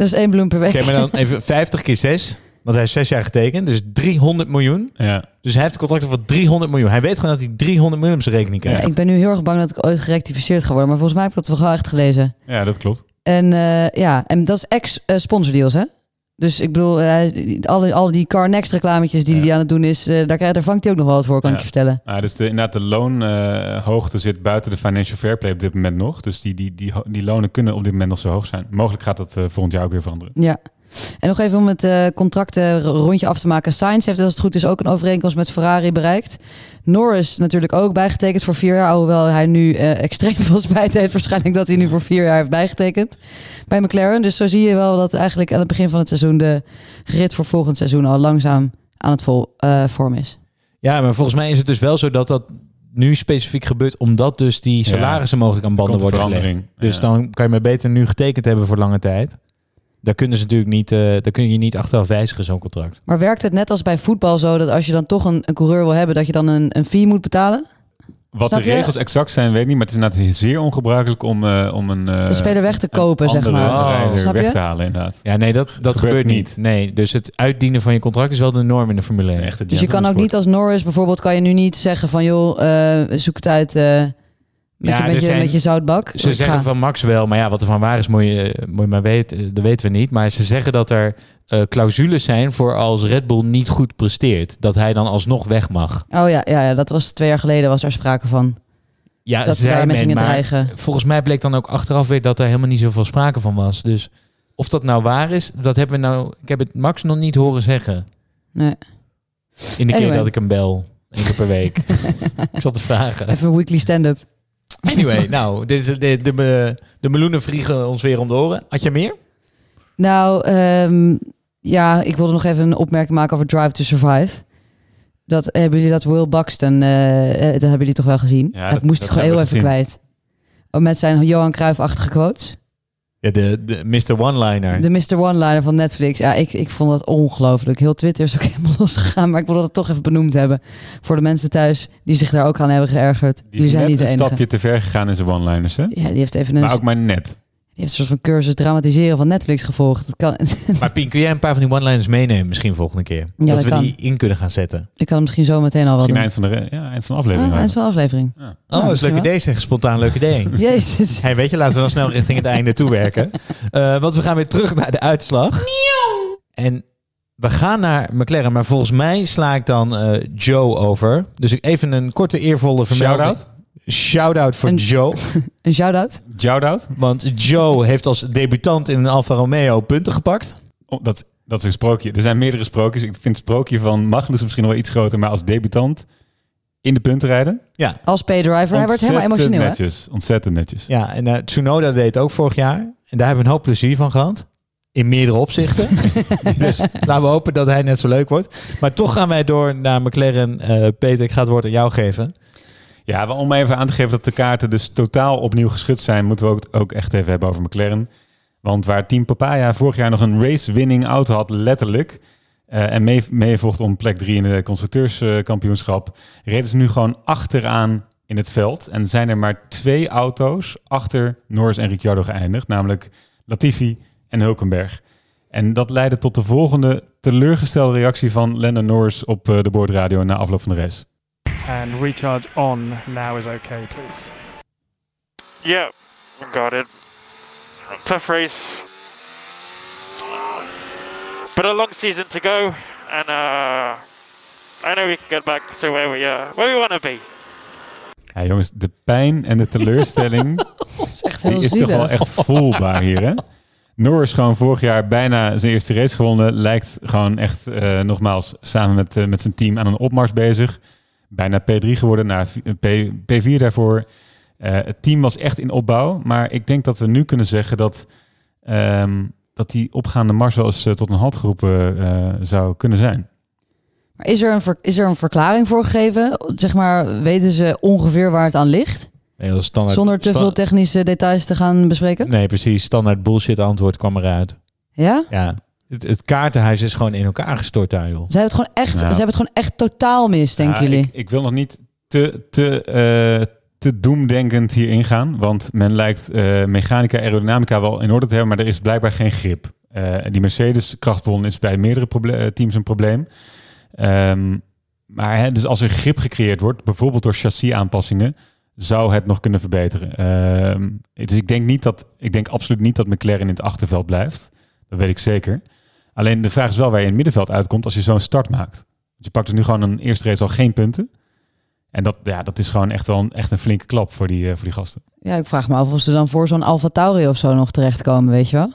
Dat is één bloem per week. Oké, maar dan even 50 keer 6. Want hij is 6 jaar getekend. Dus 300 miljoen. Ja. Dus hij heeft een contract voor 300 miljoen. Hij weet gewoon dat hij 300 miljoen op zijn rekening Ja, krijgt. ik ben nu heel erg bang dat ik ooit gerectificeerd ga worden. Maar volgens mij heb ik dat wel echt gelezen. ja, dat klopt. En eh, ja, en dat is ex-sponsordeals, hè? Dus ik bedoel, eh, al, al die Car Next reclametjes die Ja. hij aan het doen is, eh, daar, daar vangt hij ook nog wel wat voor, kan Ja. ik je vertellen. Ah, dus de, inderdaad, de loonhoogte zit buiten de financial fair play op dit moment nog. Dus die, die, die, die lonen kunnen op dit moment nog zo hoog zijn. Mogelijk gaat dat eh, volgend jaar ook weer veranderen. Ja. En nog even om het eh contracten rondje af te maken. Sainz heeft als het goed is ook een overeenkomst met Ferrari bereikt. Norris natuurlijk ook bijgetekend voor vier jaar. Alhoewel hij nu eh, extreem veel spijt heeft waarschijnlijk dat hij nu voor vier jaar heeft bijgetekend bij McLaren. Dus zo zie je wel dat eigenlijk aan het begin van het seizoen de rit voor volgend seizoen al langzaam aan het vol, eh, vorm is. Ja, maar volgens mij is het dus wel zo dat dat nu specifiek gebeurt, omdat dus die salarissen mogelijk aan banden worden gelegd. Dus Ja. dan kan je maar beter nu getekend hebben voor lange tijd. Daar kunnen ze natuurlijk niet, eh daar kun je niet achteraf wijzigen, zo'n contract. Maar werkt het net als bij voetbal zo dat als je dan toch een, een coureur wil hebben, dat je dan een, een fee moet betalen? Wat Snap de je? regels exact zijn, weet ik niet. Maar het is inderdaad zeer ongebruikelijk om, eh, om een, eh, Een speler weg te kopen, zeg maar. Snap weg je? te halen, inderdaad. Ja, nee, dat, dat Gebeurt gebeurt, niet. niet. Nee, dus het uitdienen van je contract is wel de norm in de Formule 1. Echt Dus je kan ook niet als Norris bijvoorbeeld, kan je nu niet zeggen van joh, eh, zoek het uit eh, met, Ja, er zijn- zoutbak. Ze zeggen ga. van Max wel, maar ja, wat er van waar is, moet je, moet je maar weten. Dat weten we niet. Maar ze zeggen dat er eh, clausules zijn voor als Red Bull niet goed presteert. Dat hij dan alsnog weg mag. Oh ja, ja, ja, dat was twee jaar geleden was daar sprake van. Ja, Dat daarmee men, gingen maar dreigen. Volgens mij bleek dan ook achteraf weer dat er helemaal niet zoveel sprake van was. Dus of dat nou waar is, dat hebben we nou. Ik heb het Max nog niet horen zeggen. Nee. In de keer dat ik hem bel. Eén keer per week. ik zat te vragen. Even een weekly stand-up. Anyway, nou, dit is, de, de, de, de meloenen vliegen ons weer om de oren. Had je meer? Nou, ehm, ja, ik wilde nog even een opmerking maken over Drive to Survive. Dat, hebben jullie dat Will Buxton, eh, eh, dat hebben jullie toch wel gezien? Ja, dat, dat- moest dat ik gewoon heel even kwijt. Oh, met zijn Johan Cruijff-achtige quotes. Ja, de, de Mr. One-liner. De Mr. One-liner van Netflix. Ja, ik, ik vond dat ongelooflijk. Heel Twitter is ook helemaal losgegaan. Maar ik wilde dat toch even benoemd hebben. Voor de mensen thuis die zich daar ook aan hebben geërgerd. Die zijn niet de een enige. stapje te ver gegaan in zijn one-liners, hè? Ja, die heeft even een, Maar ook maar net. Heeft een soort van cursus dramatiseren van Netflix gevolgd. Dat kan, Maar Pien, kun jij een paar van die one-liners meenemen misschien volgende keer? dat dat we kan. die in kunnen gaan zetten. ik kan hem misschien zo meteen al wel Misschien eind van de, ja, eind van de aflevering. Ah, eind van de aflevering. Ja. Oh, dat is een leuk idee zeg. Spontaan leuk idee. Jezus. Hey, weet je, laten we dan snel richting het einde toe werken. Eh, want we gaan weer terug naar de uitslag. En we gaan naar McLaren, maar volgens mij sla ik dan eh, Joe over. Dus ik even een korte eervolle vermelding. Shout-out? Shout-out voor Een- Joe. Een shout-out? Shout-out? Want Joe heeft als debutant in een Alfa Romeo punten gepakt. Oh, dat, dat is een sprookje. Er zijn meerdere sprookjes. Ik vind het sprookje van Magnus misschien wel iets groter, maar als debutant in de punten rijden. Ja, Als paydriver. Hij wordt helemaal emotioneel, hè? netjes. Ontzettend netjes. ja en eh, Tsunoda deed het ook vorig jaar. En daar hebben we een hoop plezier van gehad. In meerdere opzichten. dus laten we hopen dat hij net zo leuk wordt. Maar toch gaan wij door naar McLaren. Eh, Peter, ik ga het woord aan jou geven. Ja, om even aan te geven dat de kaarten dus totaal opnieuw geschud zijn, moeten we ook, ook echt even hebben over McLaren. Want waar Team Papaya vorig jaar nog een race-winning auto had, letterlijk, eh, en mee, meevocht om plek 3 in de constructeurskampioenschap, reden ze nu gewoon achteraan in het veld. En zijn er maar twee auto's achter Norris en Ricciardo geëindigd, namelijk Latifi en Hulkenberg. En dat leidde tot de volgende teleurgestelde reactie van Lennon Norris op eh, de boordradio na afloop van de race. And recharge on now is okay, please. Yeah, got it. Tough race. But a long season to go, and uh, I know we can get back to where we uh, where we want to be. Ja, jongens, de pijn en de teleurstelling is echt die heel is toch wel echt voelbaar hier, hè? Norris gewoon vorig jaar bijna zijn eerste race gewonnen. Lijkt gewoon echt, eh, nogmaals, samen met, eh, met zijn team aan een opmars bezig. Bijna P3 geworden, naar P, P4 daarvoor. Eh, het team was echt in opbouw. Maar ik denk dat we nu kunnen zeggen dat, ehm, dat die opgaande mars wel eens eh, tot een halt geroepen eh, zou kunnen zijn. Maar is er, een ver- is er een verklaring voor gegeven? Zeg maar, weten ze ongeveer waar het aan ligt? Nee, dat is standaard, Zonder te veel technische details te gaan bespreken? Nee, precies. Standaard bullshit antwoord kwam eruit. Ja? Ja, het, het kaartenhuis is gewoon in elkaar gestort daar, joh. Ze hebben het gewoon echt, ze hebben het gewoon echt totaal mis, denken jullie? Ik, ik wil nog niet te, te, eh, te doemdenkend hier ingaan. Want men lijkt eh, mechanica, aerodynamica wel in orde te hebben, maar er is blijkbaar geen grip. Eh, die Mercedes krachtbron is bij meerdere teams een probleem. Ehm, maar hè, dus als er grip gecreëerd wordt, bijvoorbeeld door chassis aanpassingen, zou het nog kunnen verbeteren. Ehm, dus ik denk, niet dat, ik denk absoluut niet dat McLaren in het achterveld blijft. Dat weet ik zeker. Alleen de vraag is wel waar je in het middenveld uitkomt als je zo'n start maakt. Want je pakt er nu gewoon een eerste race al geen punten. En dat, ja, dat is gewoon echt wel een, echt een flinke klap voor die, eh, voor die gasten. Ja, ik vraag me af of ze dan voor zo'n Alfa Tauri of zo nog terechtkomen, weet je wel?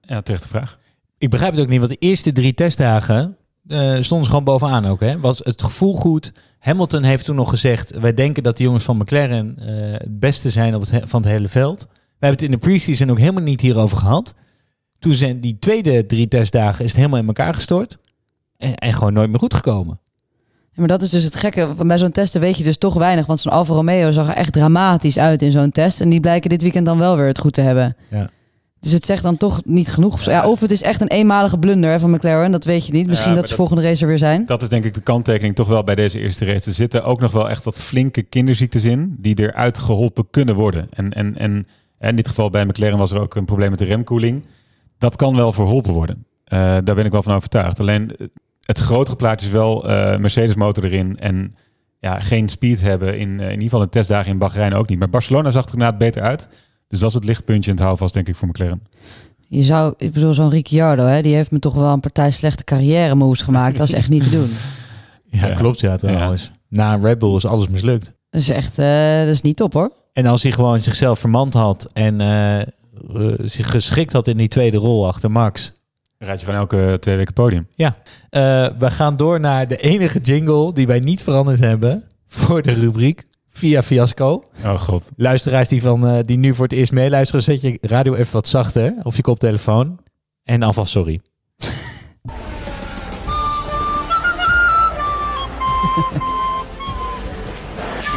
Ja, terechte vraag. Ik begrijp het ook niet, want de eerste drie testdagen eh, stonden ze gewoon bovenaan ook. Hè? Was het gevoel goed? Hamilton heeft toen nog gezegd, wij denken dat de jongens van McLaren eh, het beste zijn op het, he- van het hele veld. We hebben het in de preseason ook helemaal niet hierover gehad. Toen zijn die tweede drie testdagen is het helemaal in elkaar gestort. En, en gewoon nooit meer goed gekomen. Ja, maar dat is dus het gekke. Van Bij zo'n testen weet je dus toch weinig. Want zo'n Alfa Romeo zag er echt dramatisch uit in zo'n test. En die blijken dit weekend dan wel weer het goed te hebben. Ja. Dus het zegt dan toch niet genoeg. of. Ja, of het is echt een eenmalige blunder hè, van McLaren. Dat weet je niet. Misschien Ja, dat ze dat- volgende race er weer zijn. Dat is denk ik de kanttekening toch wel bij deze eerste race. Er zitten ook nog wel echt wat flinke kinderziektes in die eruit geholpen kunnen worden. En, en, en in dit geval bij McLaren was er ook een probleem met de remkoeling. Dat kan wel verholpen worden. Eh, daar ben ik wel van overtuigd. Alleen eh, het grotere plaatje is wel eh, Mercedes motor erin en ja, geen speed hebben. In, in ieder geval in testdagen in Bahrein ook niet. Maar Barcelona zag er inderdaad beter uit. Dus dat is het lichtpuntje in het houvast denk ik voor McLaren. Je zou, ik bedoel, zo'n Ricciardo, hè, die heeft me toch wel een partij slechte carrière moves gemaakt. Dat is echt niet te doen. Ja, Ja. klopt ja trouwens. Na Red Bull is alles mislukt. Dat is echt, eh, dat is niet top hoor. En als hij gewoon zichzelf vermand had en zich geschikt had in die tweede rol achter Max. Dan raad je gewoon elke twee weken podium. Ja, eh, we gaan door naar de enige jingle die wij niet veranderd hebben voor de rubriek via fiasco. Oh god. Luisteraars die, van, eh, die nu voor het eerst meeluisteren, zet je radio even wat zachter op je koptelefoon. En alvast sorry.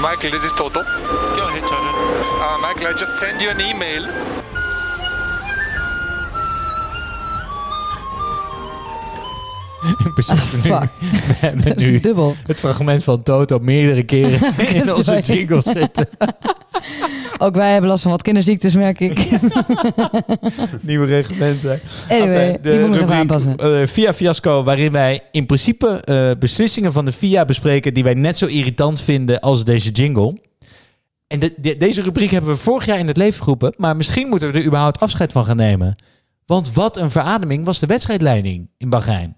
Michael, this is Toto. Go ahead, Toto. Uh, Michael, I just send you an email. Besef nu, Ah, we hebben nu dubbel. het fragment van Toto meerdere keren in onze jingle zitten. Ook wij hebben last van wat kinderziektes, merk ik. Nieuwe reglementen. Anyway, Enfin, die moeten we aanpassen. eh, via Fiasco, waarin wij in principe eh, beslissingen van de FIA bespreken die wij net zo irritant vinden als deze jingle. En de- de- deze rubriek hebben we vorig jaar in het leven geroepen, maar misschien moeten we er überhaupt afscheid van gaan nemen. Want wat een verademing was de wedstrijdleiding in Bahrein.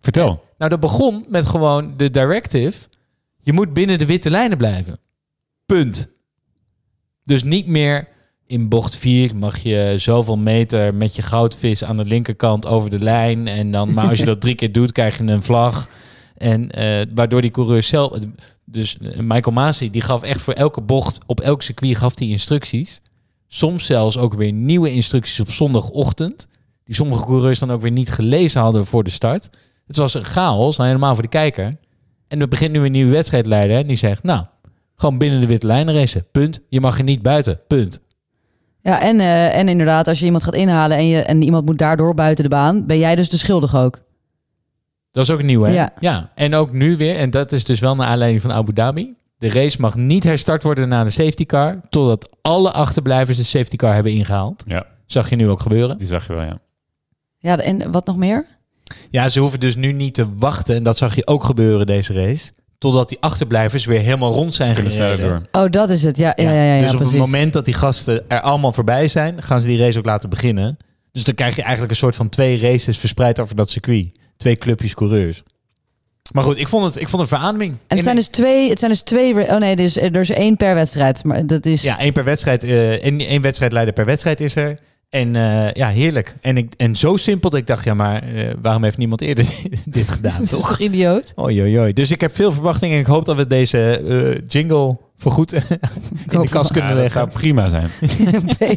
Vertel. Nou, dat begon met gewoon de directive. Je moet binnen de witte lijnen blijven. Punt. Dus niet meer in bocht 4 mag je zoveel meter met je goudvis aan de linkerkant over de lijn. En dan, maar als je dat drie keer doet, krijg je een vlag. En eh, waardoor die coureur zelf... Dus eh, Michael Masi, die gaf echt voor elke bocht, op elk circuit gaf hij instructies. Soms zelfs ook weer nieuwe instructies op zondagochtend. Die sommige coureurs dan ook weer niet gelezen hadden voor de start. Het was een chaos, nou, helemaal voor de kijker. En er begint nu een nieuwe wedstrijdleider en die zegt, nou, gewoon binnen de witte lijnen racen. Punt. Je mag er niet buiten. Punt. Ja, en, eh, en inderdaad, als je iemand gaat inhalen en, je, en iemand moet daardoor buiten de baan, ben jij dus de schuldige ook. Dat is ook nieuw, hè? Ja. En ook nu weer, en dat is dus wel naar aanleiding van Abu Dhabi. De race mag niet herstart worden na de safety car, totdat alle achterblijvers de safety car hebben ingehaald. Ja, Zag je nu ook gebeuren. die zag je wel, ja. Ja, en wat nog meer? Ja, ze hoeven dus nu niet te wachten, en dat zag je ook gebeuren deze race, totdat die achterblijvers weer helemaal rond zijn gereden. Oh, dat is het. Ja, ja, ja, ja, ja, dus op precies. het moment dat die gasten er allemaal voorbij zijn, gaan ze die race ook laten beginnen. Dus dan krijg je eigenlijk een soort van twee races verspreid over dat circuit. Twee clubjes coureurs. Maar goed, ik vond het, ik vond het een verademing. En het zijn dus twee, het zijn dus twee, oh nee, dus, er is één per wedstrijd. Maar dat is, Ja, één per wedstrijd. eh één, één wedstrijdleider per wedstrijd is er. En eh, ja, heerlijk. En, ik, en zo simpel dat ik dacht, ja, maar eh, waarom heeft niemand eerder dit gedaan, dat is toch? toch idioot? Oei, oei, oei. Dus ik heb veel verwachtingen en ik hoop dat we deze eh, jingle voorgoed in de kast kunnen Ja, dat leggen. zou prima zijn.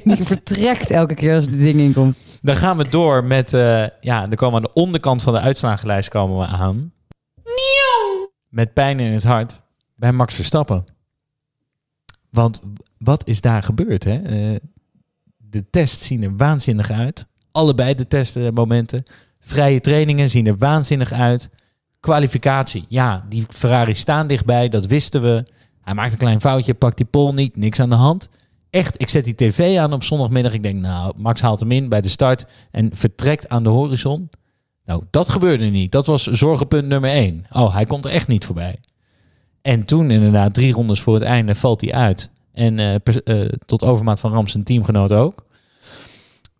die vertrekt elke keer als dit ding inkomt. Dan gaan we door met, eh, ja, dan komen we aan de onderkant van de uitslagenlijst komen we aan. Met pijn in het hart bij Max Verstappen. Want wat is daar gebeurd? Hè? De tests zien er waanzinnig uit. Allebei de testmomenten. Vrije trainingen zien er waanzinnig uit. Kwalificatie, ja, die Ferrari staan dichtbij, dat wisten we. Hij maakt een klein foutje, pakt die pol niet, niks aan de hand. Echt, ik zet die tv aan op zondagmiddag. Ik denk, nou, Max haalt hem in bij de start en vertrekt aan de horizon. Nou, dat gebeurde niet. Dat was zorgenpunt nummer één. Oh, hij komt er echt niet voorbij. En toen inderdaad, drie rondes voor het einde, valt hij uit. En eh, eh, tot overmaat van Rams zijn teamgenoot ook.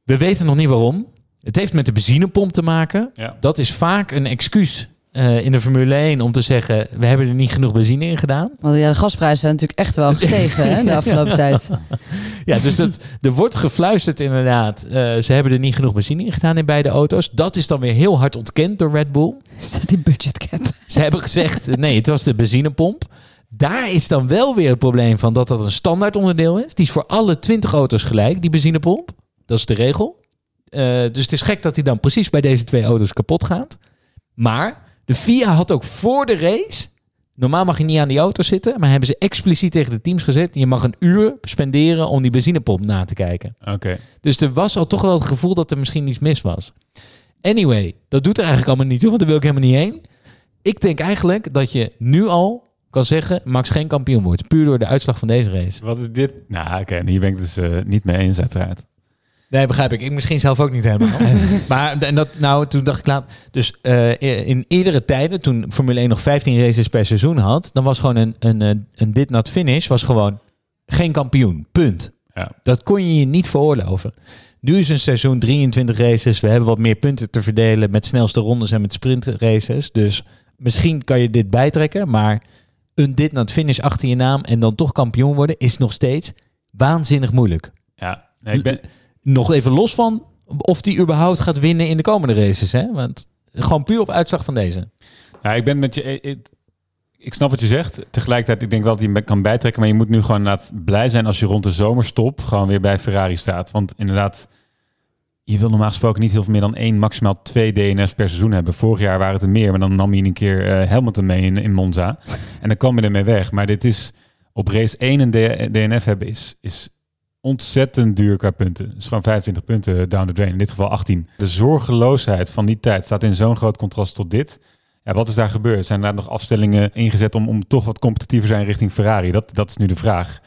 We weten nog niet waarom. Het heeft met de benzinepomp te maken. Ja. Dat is vaak een excuus eh, in de Formule 1 om te zeggen... we hebben er niet genoeg benzine in gedaan. Want ja, de gasprijzen zijn natuurlijk echt wel gestegen hè, de afgelopen tijd. Ja, dus dat, er wordt gefluisterd inderdaad. eh, ze hebben er niet genoeg benzine in gedaan in beide auto's. Dat is dan weer heel hard ontkend door Red Bull. Is dat die budgetcap? Ze hebben gezegd, nee, het was de benzinepomp. Daar is dan wel weer het probleem van dat dat een standaard onderdeel is. Die is voor alle 20 auto's gelijk, die benzinepomp. Dat is de regel. Eh, dus het is gek dat hij dan precies bij deze twee auto's kapot gaat. Maar de FIA had ook voor de race... Normaal mag je niet aan die auto zitten, maar hebben ze expliciet tegen de teams gezet... je mag een uur spenderen om die benzinepomp na te kijken. Oké. Dus er was al toch wel het gevoel dat er misschien iets mis was. Anyway, dat doet er eigenlijk allemaal niet toe, want daar wil ik helemaal niet heen. Ik denk eigenlijk dat je nu al kan zeggen, Max geen kampioen wordt. Puur door de uitslag van deze race. Wat is dit? Nou, oké, hier ben ik dus eh, niet mee eens uiteraard. Nee, begrijp ik. Ik misschien zelf ook niet helemaal. maar en dat, nou, toen dacht ik laat. Dus eh, in eerdere tijden, toen Formule 1 nog 15 races per seizoen had, dan was gewoon een, een, een, een dit not finish, was gewoon geen kampioen. Punt. Ja. Dat kon je je niet veroorloven. Nu is een seizoen 23 races. We hebben wat meer punten te verdelen met snelste rondes en met sprintraces. Dus misschien kan je dit bijtrekken. Maar een dit not finish achter je naam en dan toch kampioen worden is nog steeds waanzinnig moeilijk. Ja, nee, ik ben... Nog even los van of die überhaupt gaat winnen in de komende races. Hè? Want gewoon puur op uitslag van deze. Ja, ik ben met je. Ik, ik snap wat je zegt. Tegelijkertijd, ik denk wel dat je hem kan bijtrekken. Maar je moet nu gewoon blij zijn als je rond de zomerstop gewoon weer bij Ferrari staat. Want inderdaad, je wil normaal gesproken niet heel veel meer dan één, maximaal twee DNF's per seizoen hebben. Vorig jaar waren het er meer, maar dan nam je een keer eh Hamilton mee in, in Monza. en dan kwam je ermee weg. Maar dit is op race 1 een DNF hebben is, is ontzettend duur qua punten. Het is gewoon 25 punten down the drain. In dit geval 18. De zorgeloosheid van die tijd staat in zo'n groot contrast tot dit. Ja, wat is daar gebeurd? Zijn daar nog afstellingen ingezet om, om toch wat competitiever zijn richting Ferrari? Dat, dat is nu de vraag.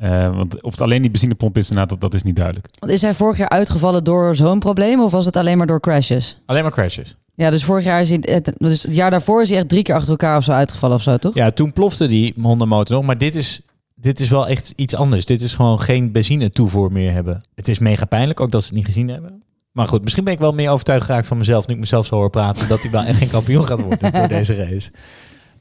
Eh, want of het alleen die benzinepomp is, inderdaad, dat, dat is niet duidelijk. Want is hij vorig jaar uitgevallen door zo'n probleem of was het alleen maar door crashes? Alleen maar crashes. Ja, dus vorig jaar is hij, het, dus het jaar daarvoor is hij echt drie keer achter elkaar of zo uitgevallen of zo, toch? Ja, toen plofte die Honda-motor nog. Maar dit is, dit is wel echt iets anders. Dit is gewoon geen benzine toevoer meer hebben. Het is mega pijnlijk, ook dat ze het niet gezien hebben. Maar goed, misschien ben ik wel meer overtuigd geraakt van mezelf... nu ik mezelf zo hoor praten... dat hij wel echt geen kampioen gaat worden door deze race.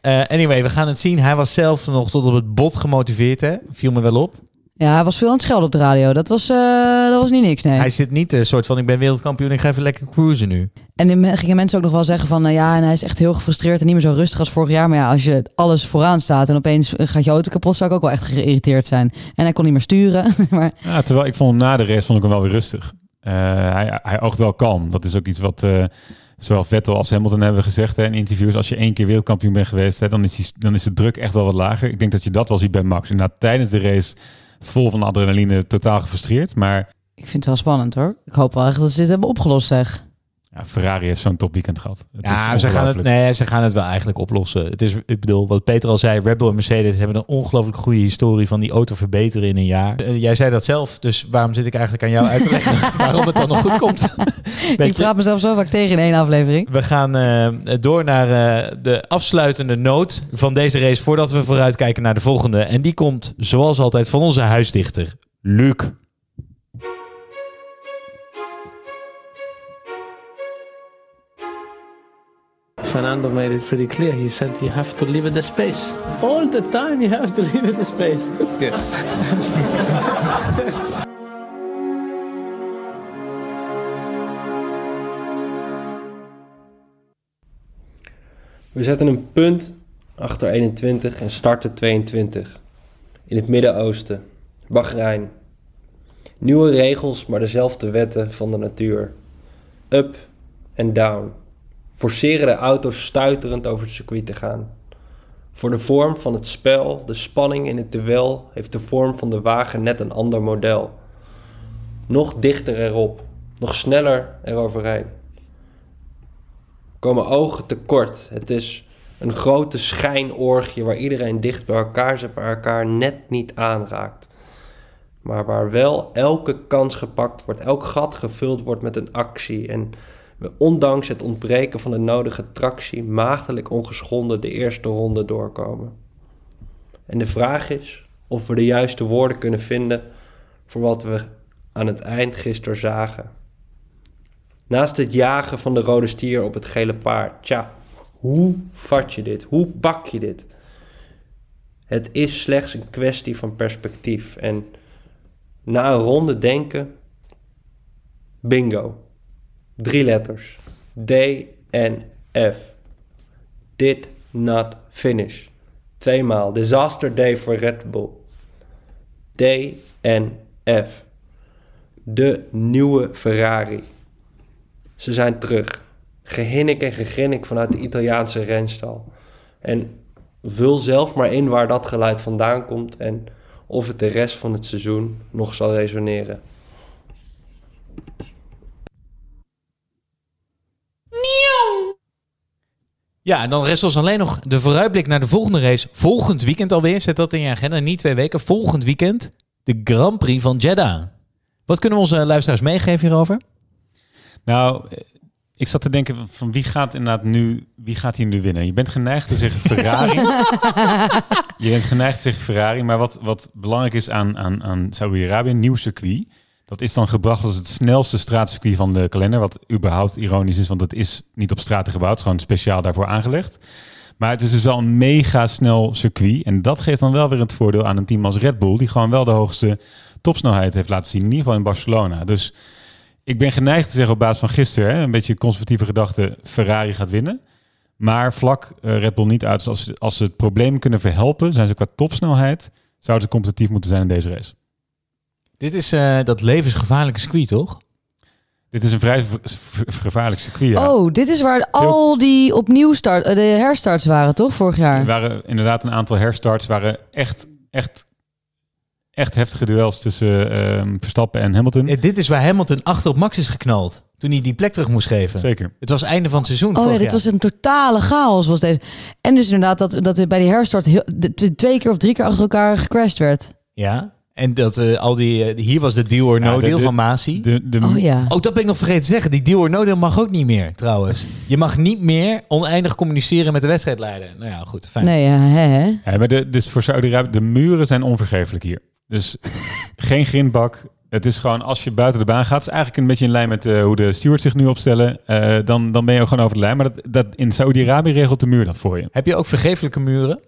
Eh, anyway, we gaan het zien. Hij was zelf nog tot op het bot gemotiveerd, hè? Viel me wel op. Ja, hij was veel aan het schelden op de radio. Dat was, eh, dat was niet niks, nee. Hij zit niet een soort van... ik ben wereldkampioen, ik ga even lekker cruisen nu. En dan gingen mensen ook nog wel zeggen van... eh, ja, en hij is echt heel gefrustreerd en niet meer zo rustig als vorig jaar. Maar ja, als je alles vooraan staat en opeens gaat je auto kapot... zou ik ook wel echt geïrriteerd zijn. En hij kon niet meer sturen. maar Ja, terwijl ik vond hem na de race vond ik hem wel weer rustig. Eh, hij, hij oogt wel kalm. Dat is ook iets wat eh, zowel Vettel als Hamilton hebben gezegd hè, in interviews. Als je één keer wereldkampioen bent geweest, hè, dan, is die, dan is de druk echt wel wat lager. Ik denk dat je dat wel ziet bij Max. Inderdaad, tijdens de race vol van adrenaline, totaal gefrustreerd. Maar ik vind het wel spannend hoor. Ik hoop wel echt dat ze dit hebben opgelost, zeg. Ja, Ferrari heeft zo'n topweekend gehad. Het Ja, is ze gaan, het, nee, ze gaan het wel eigenlijk oplossen. Het is, ik bedoel, wat Peter al zei, Red Bull en Mercedes hebben een ongelooflijk goede historie van die auto verbeteren in een jaar. Eh, jij zei dat zelf, dus waarom zit ik eigenlijk aan jou uit te leggen waarom het dan nog goed komt? Ik praat mezelf zo vaak tegen in één aflevering. We gaan eh, door naar eh, de afsluitende noot van deze race voordat we vooruitkijken naar de volgende. En die komt zoals altijd van onze huisdichter, Luc. Fernando made it pretty clear. He said you have to leave it the space. All the time you have to leave it the space. Yes. We zetten een punt achter 21 en starten 22. In het Midden-Oosten, Bahrein. Nieuwe regels, maar dezelfde wetten van de natuur. Up en down. Forceren de auto's stuiterend over het circuit te gaan. Voor de vorm van het spel, de spanning in het duel, heeft de vorm van de wagen net een ander model. Nog dichter erop, nog sneller eroverheen komen ogen tekort. Het is een grote schijnorgie waar iedereen dicht bij elkaar zit, maar elkaar net niet aanraakt. Maar waar wel elke kans gepakt wordt, elk gat gevuld wordt met een actie. En we ondanks het ontbreken van de nodige tractie maagdelijk ongeschonden de eerste ronde doorkomen. En de vraag is of we de juiste woorden kunnen vinden voor wat we aan het eind gisteren zagen. Naast het jagen van de rode stier op het gele paard, tja, Hoe vat je dit? Hoe pak je dit? Het is slechts een kwestie van perspectief. En na een ronde denken, bingo. Drie letters. D en F. Did not finish. Tweemaal. Disaster day voor Red Bull. D en F. De nieuwe Ferrari. Ze zijn terug. Gehinnik en gegrinnik vanuit de Italiaanse renstal. En vul zelf maar in waar dat geluid vandaan komt en of het de rest van het seizoen nog zal resoneren. Ja, en dan rest ons alleen nog de vooruitblik naar de volgende race. Volgend weekend alweer. Zet dat in je agenda. Niet twee weken. Volgend weekend de Grand Prix van Jeddah. Wat kunnen we onze luisteraars meegeven hierover? Nou, ik zat te denken van wie gaat inderdaad nu, wie gaat hier nu winnen? Je bent geneigd te zeggen Ferrari. je bent geneigd te zeggen Ferrari, maar wat, wat belangrijk is aan, aan, aan Saudi-Arabië, een nieuw circuit. Dat is dan gebracht als het snelste straatcircuit van de kalender. Wat überhaupt ironisch is, want het is niet op straten gebouwd. Het is gewoon speciaal daarvoor aangelegd. Maar het is dus wel een mega snel circuit. En dat geeft dan wel weer het voordeel aan een team als Red Bull. Die gewoon wel de hoogste topsnelheid heeft laten zien. In ieder geval in Barcelona. Dus ik ben geneigd te zeggen op basis van gisteren. Een beetje conservatieve gedachte. Ferrari gaat winnen. Maar vlak eh, Red Bull niet uit. Als, als ze het probleem kunnen verhelpen, zijn ze qua topsnelheid. Zouden ze competitief moeten zijn in deze race. Dit is eh, dat levensgevaarlijke circuit, toch? Dit is een vrij gevaarlijk circuit. Ja. Oh, dit is waar al die opnieuw start, eh, de herstarts waren, toch? Vorig jaar. Er waren inderdaad een aantal herstarts. waren echt, echt, echt heftige duels tussen ehm, Verstappen en Hamilton. Dit is waar Hamilton achter op Max is geknald. Toen hij die plek terug moest geven. Zeker. Het was einde van het seizoen. Oh ja, dit jaar. was een totale chaos was deze. En dus inderdaad dat, dat bij die herstart heel, de- twee keer of drie keer achter elkaar gecrashed werd. Ja. En dat eh, al die, eh, hier was de deal or no Ja, de- deal de- van Masi. De, de, Oh ja. Oh, dat ben ik nog vergeten te zeggen. Die deal or no deal mag ook niet meer, trouwens. Je mag niet meer oneindig communiceren met de wedstrijdleider. Nou ja, goed. Fijn. Nee, ja, hè, hè. Ja, maar de, dus voor Saudi-Arabië, de muren zijn onvergeeflijk hier. Dus geen grindbak. Het is gewoon, als je buiten de baan gaat, is eigenlijk een beetje in lijn met eh, hoe de stewards zich nu opstellen. eh, dan, dan ben je ook gewoon over de lijn. Maar dat, dat, in Saudi-Arabië regelt de muur dat voor je. Heb je ook vergeeflijke muren?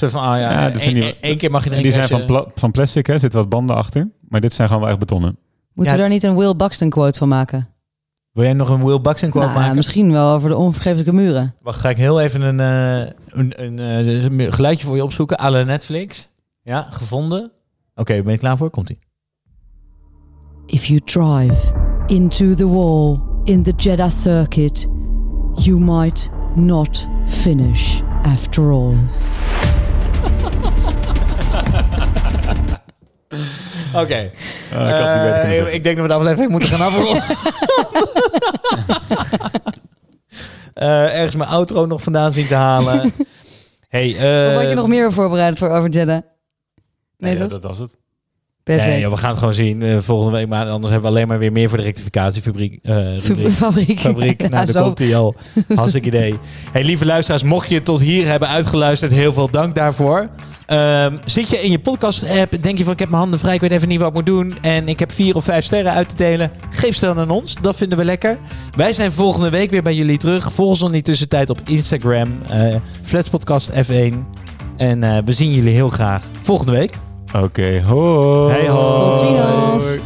Zo van, ah ja, Ja, één, zijn die- één- keer mag je En die zijn van, pla- van plastic, hè, zitten wat banden achter. Maar dit zijn gewoon wel echt betonnen. Moeten Ja. we daar niet een Will Buxton quote van maken? Wil jij nog een Will Buxton quote Nou, maken? misschien wel over de onvergeeflijke muren. Wacht, ga ik heel even een, eh, een, een, eh, een geluidje voor je opzoeken. à la Netflix. Ja, gevonden. Oké, ben je klaar voor? Komt-ie. If you drive into the wall in the Jeddah circuit, you might not finish after all. Oké. Ik Eh, ik denk dat we de aflevering moeten gaan afronden. Eh, ergens mijn outro nog vandaan zien te halen. hey, eh, had je nog meer voorbereid voor over Jeddah? Nee, Nee, ja, toch? dat was het. Perfect. Nee, joh, we gaan het gewoon zien eh, volgende week. Maar anders hebben we alleen maar weer meer voor de rectificatiefabriek. rubriek. Fabriek. Fabriek. Ja, nou, daar komt hij al. Hartstikke idee. Hey, lieve luisteraars, mocht je tot hier hebben uitgeluisterd, heel veel dank daarvoor. Ehm, zit je in je podcast-app, denk je van ik heb mijn handen vrij, ik weet even niet wat ik moet doen en ik heb vier of vijf sterren uit te delen, geef ze dan aan ons, dat vinden we lekker. Wij zijn volgende week weer bij jullie terug. Volg ons in die tussentijd op Instagram, eh Flatspodcast F1 en we zien jullie heel graag volgende week. Oké, hoi. Hey, hoi. Tot ziens.